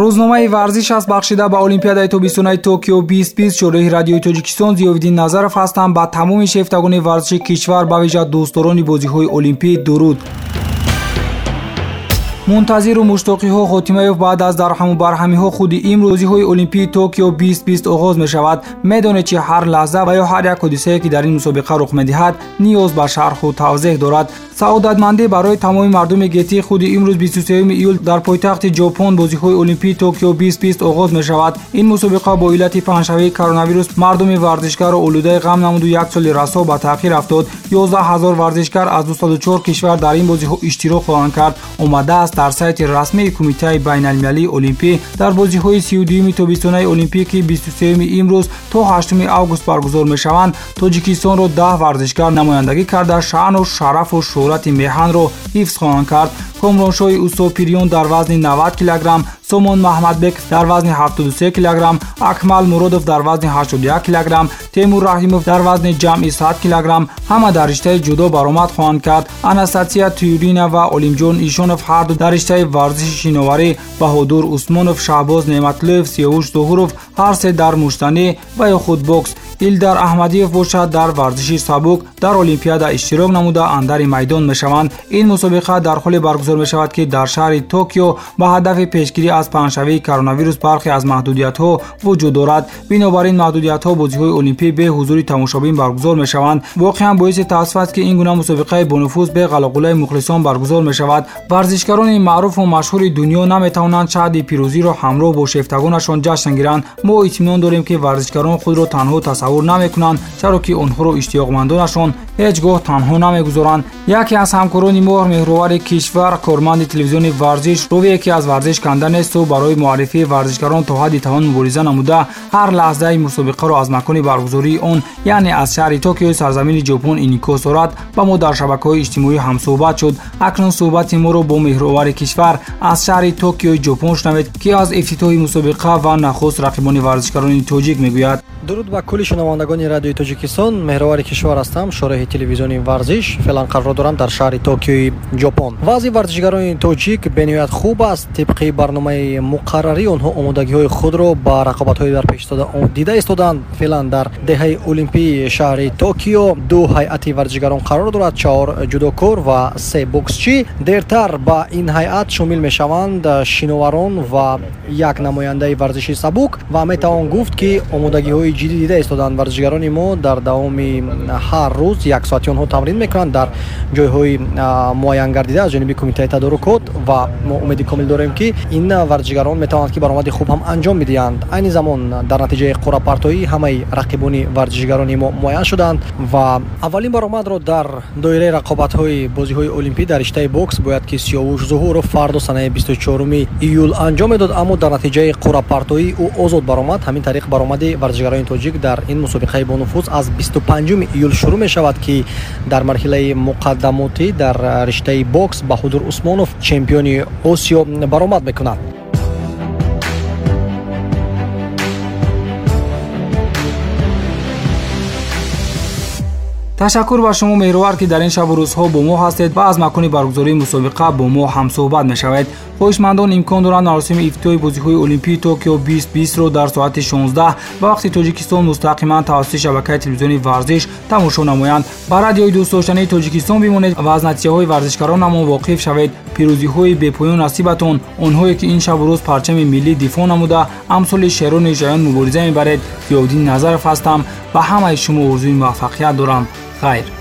рӯзномаи варзиш аст бахшида ба олимпиадаи тобистонаи токио 2020 шӯраи радиои тоҷикистон зиёвиддин назаров ҳастам ба тамоми шефтагони варзиши кишвар ба вежа дӯстдорони бозиҳои олимпӣ дуруд منتظر و مشتاقی ها خاتمه بعد از در و بر ها خود امروزی های المپیک توکیو 2020 آغاز می شود میدانه چی هر لحظه و یا هر یک حادثه که در این مسابقه رخ می دهد نیاز به شرح و توضیح دارد سعادت مندی برای تمام مردم گتی خود امروز 23 ایول در پایتخت ژاپن بازی های المپیک توکیو 2020 آغاز می شود این مسابقه با علت پنشوی کرونا ویروس مردم ورزشگر و اولوده غم نمود و یک سال رسا به تاخیر افتاد 11000 ورزشگر از 204 کشور در این بازی ها اشتراک خواهند کرد اومده است дар сайти расмии кумитаи байналмилалии олимпӣ дар бозиҳои 32 тобистонаи олимпии бистусе имрӯз то 8 август баргузор мешаванд тоҷикистонро даҳ варзишгар намояндагӣ карда шаъну шарафу шӯҳрати меҳанро ҳифз хоҳанд кард комроншоҳи усо пирён дар вазни 90 килограмм سومون محمدбек در وزن 73 کیلوگرم، اخمال مرودوف در وزن 81 کیلограм، تیمور رحیموف در وزن جمعی 100 کیلوگرم، همه در رشته جودو برآمد کرد. اناستاسیا تیورینا و اولیمجون ایشونوف هر دو در رشته ورزشی شینواری و حضور عثمانوف، شعبوز نعمتلوف، سیووش دوغوروف هر سه در مشتنی و یا خود بوکس. ایلدر احمدیوف وشا در ورزشی سبوک در المپیاد اشتراک نموده اندر میدان میشوند. این مسابقه در خل برگزوز میشوات که در شاری توکیو با هدف پیشگیری از پهنشوی کرونا ویروس پرخی از محدودیت ها وجود دارد بنابر این محدودیت ها بازی های المپی به حضور تماشابین برگزار می شوند واقعا باعث تاسف است که این گونه مسابقه نفوذ به غلغله مخلصان برگزار می شود ورزشکاران معروف و مشهور دنیا نمی توانند شاد پیروزی را همراه با شفتگانشان جشن گیرند ما اطمینان داریم که ورزشکاران خود را تنها تصور نمی چرا که آنها را اشتیاقمندانشان هیچگاه تنها نمی گذارند یکی از همکاران مهر مهروار کشور کارمند تلویزیون ورزش رویه که از ورزش کندن است و برای معرفی ورزشکاران تا حد توان مبارزه نموده هر لحظه مسابقه را از مکان برگزاری آن یعنی از شهر توکیو سرزمین ژاپن انعکاس صورت با ما در شبکه های اجتماعی هم صحبت شد اکنون صحبت ما رو با مهرآور کشور از شهر توکیو ژاپن شنوید که از افتتاح مسابقه و نخست رقیبان ورزشکاران توجیک میگوید درود به کل شنوندگان رادیو تاجیکستان مهرآور کشور هستم شورای تلویزیونی ورزش فعلا قرار دارم در شهر توکیو ژاپن بعضی ورزشگران توجیک بنیاد خوب است طبق برنامه ҳафтаи муқаррарӣ онҳо омодагиҳои худро ба рақобатҳои дар пешистода дида истоданд феълан дар деҳаи олимпии шаҳри токио ду ҳайати варзишгарон қарор дорад чаҳор ҷудокор ва се боксчи дертар ба ин ҳайат шомил мешаванд шиноварон ва як намояндаи варзиши сабук ва метавон гуфт ки омодагиҳои ҷиддӣ дида истоданд варзишгарони мо дар давоми ҳар рӯз як соати онҳо тамрин мекунанд дар ҷойҳои муайян гардида аз ҷониби кумитаи тадорукот ва мо умеди комил дорем ки ин варзишгарон метавонанд ки баромади хуб ҳам анҷом медиҳанд айни замон дар натиҷаи қурапартоӣ ҳамаи рақибони варзишгарони мо муайян шуданд ва аввалин баромадро дар доираи рақобатҳои бозиҳои олимпӣ дар риштаи бокс бояд ки сиёвуш зуҳур фардо санаи 24 июл анҷом медод аммо дар натиҷаи қурапартоӣ ӯ озод баромад ҳамин тариқ баромади варзишгарони тоҷик дар ин мусобиқаи бонуфуз аз 25 июл шурӯъ мешавад ки дар марҳилаи муқаддамотӣ дар риштаи бокс баҳудур усмонов чемпиони осиё баромад мекунад ташаккур ба шумо меҳрувар ки дар ин шабу рӯзҳо бо мо ҳастед ва аз макони баргузории мусобиқа бо мо ҳамсӯҳбат мешавед хоҳишмандон имкон доранд маросими ифтитиҳои бозиҳои олимпии токио 2020-ро дар соати 16 ба вақти тоҷикистон мустақиман тавассути шабакаи телевизиони варзиш тамошо намоянд ба радиои дӯстдоштании тоҷикистон бимонед ва аз натиҷаҳои варзишкаронамон воқиф шавед пирӯзиҳои бепоён насибатон онҳое ки ин шабу рӯз парчами миллӣ дифоъ намуда амсоли шерони ҷаён мубориза мебаред зиёддин назаров ҳастам ба ҳамаи шумо орзуи муваффақият дорам хайр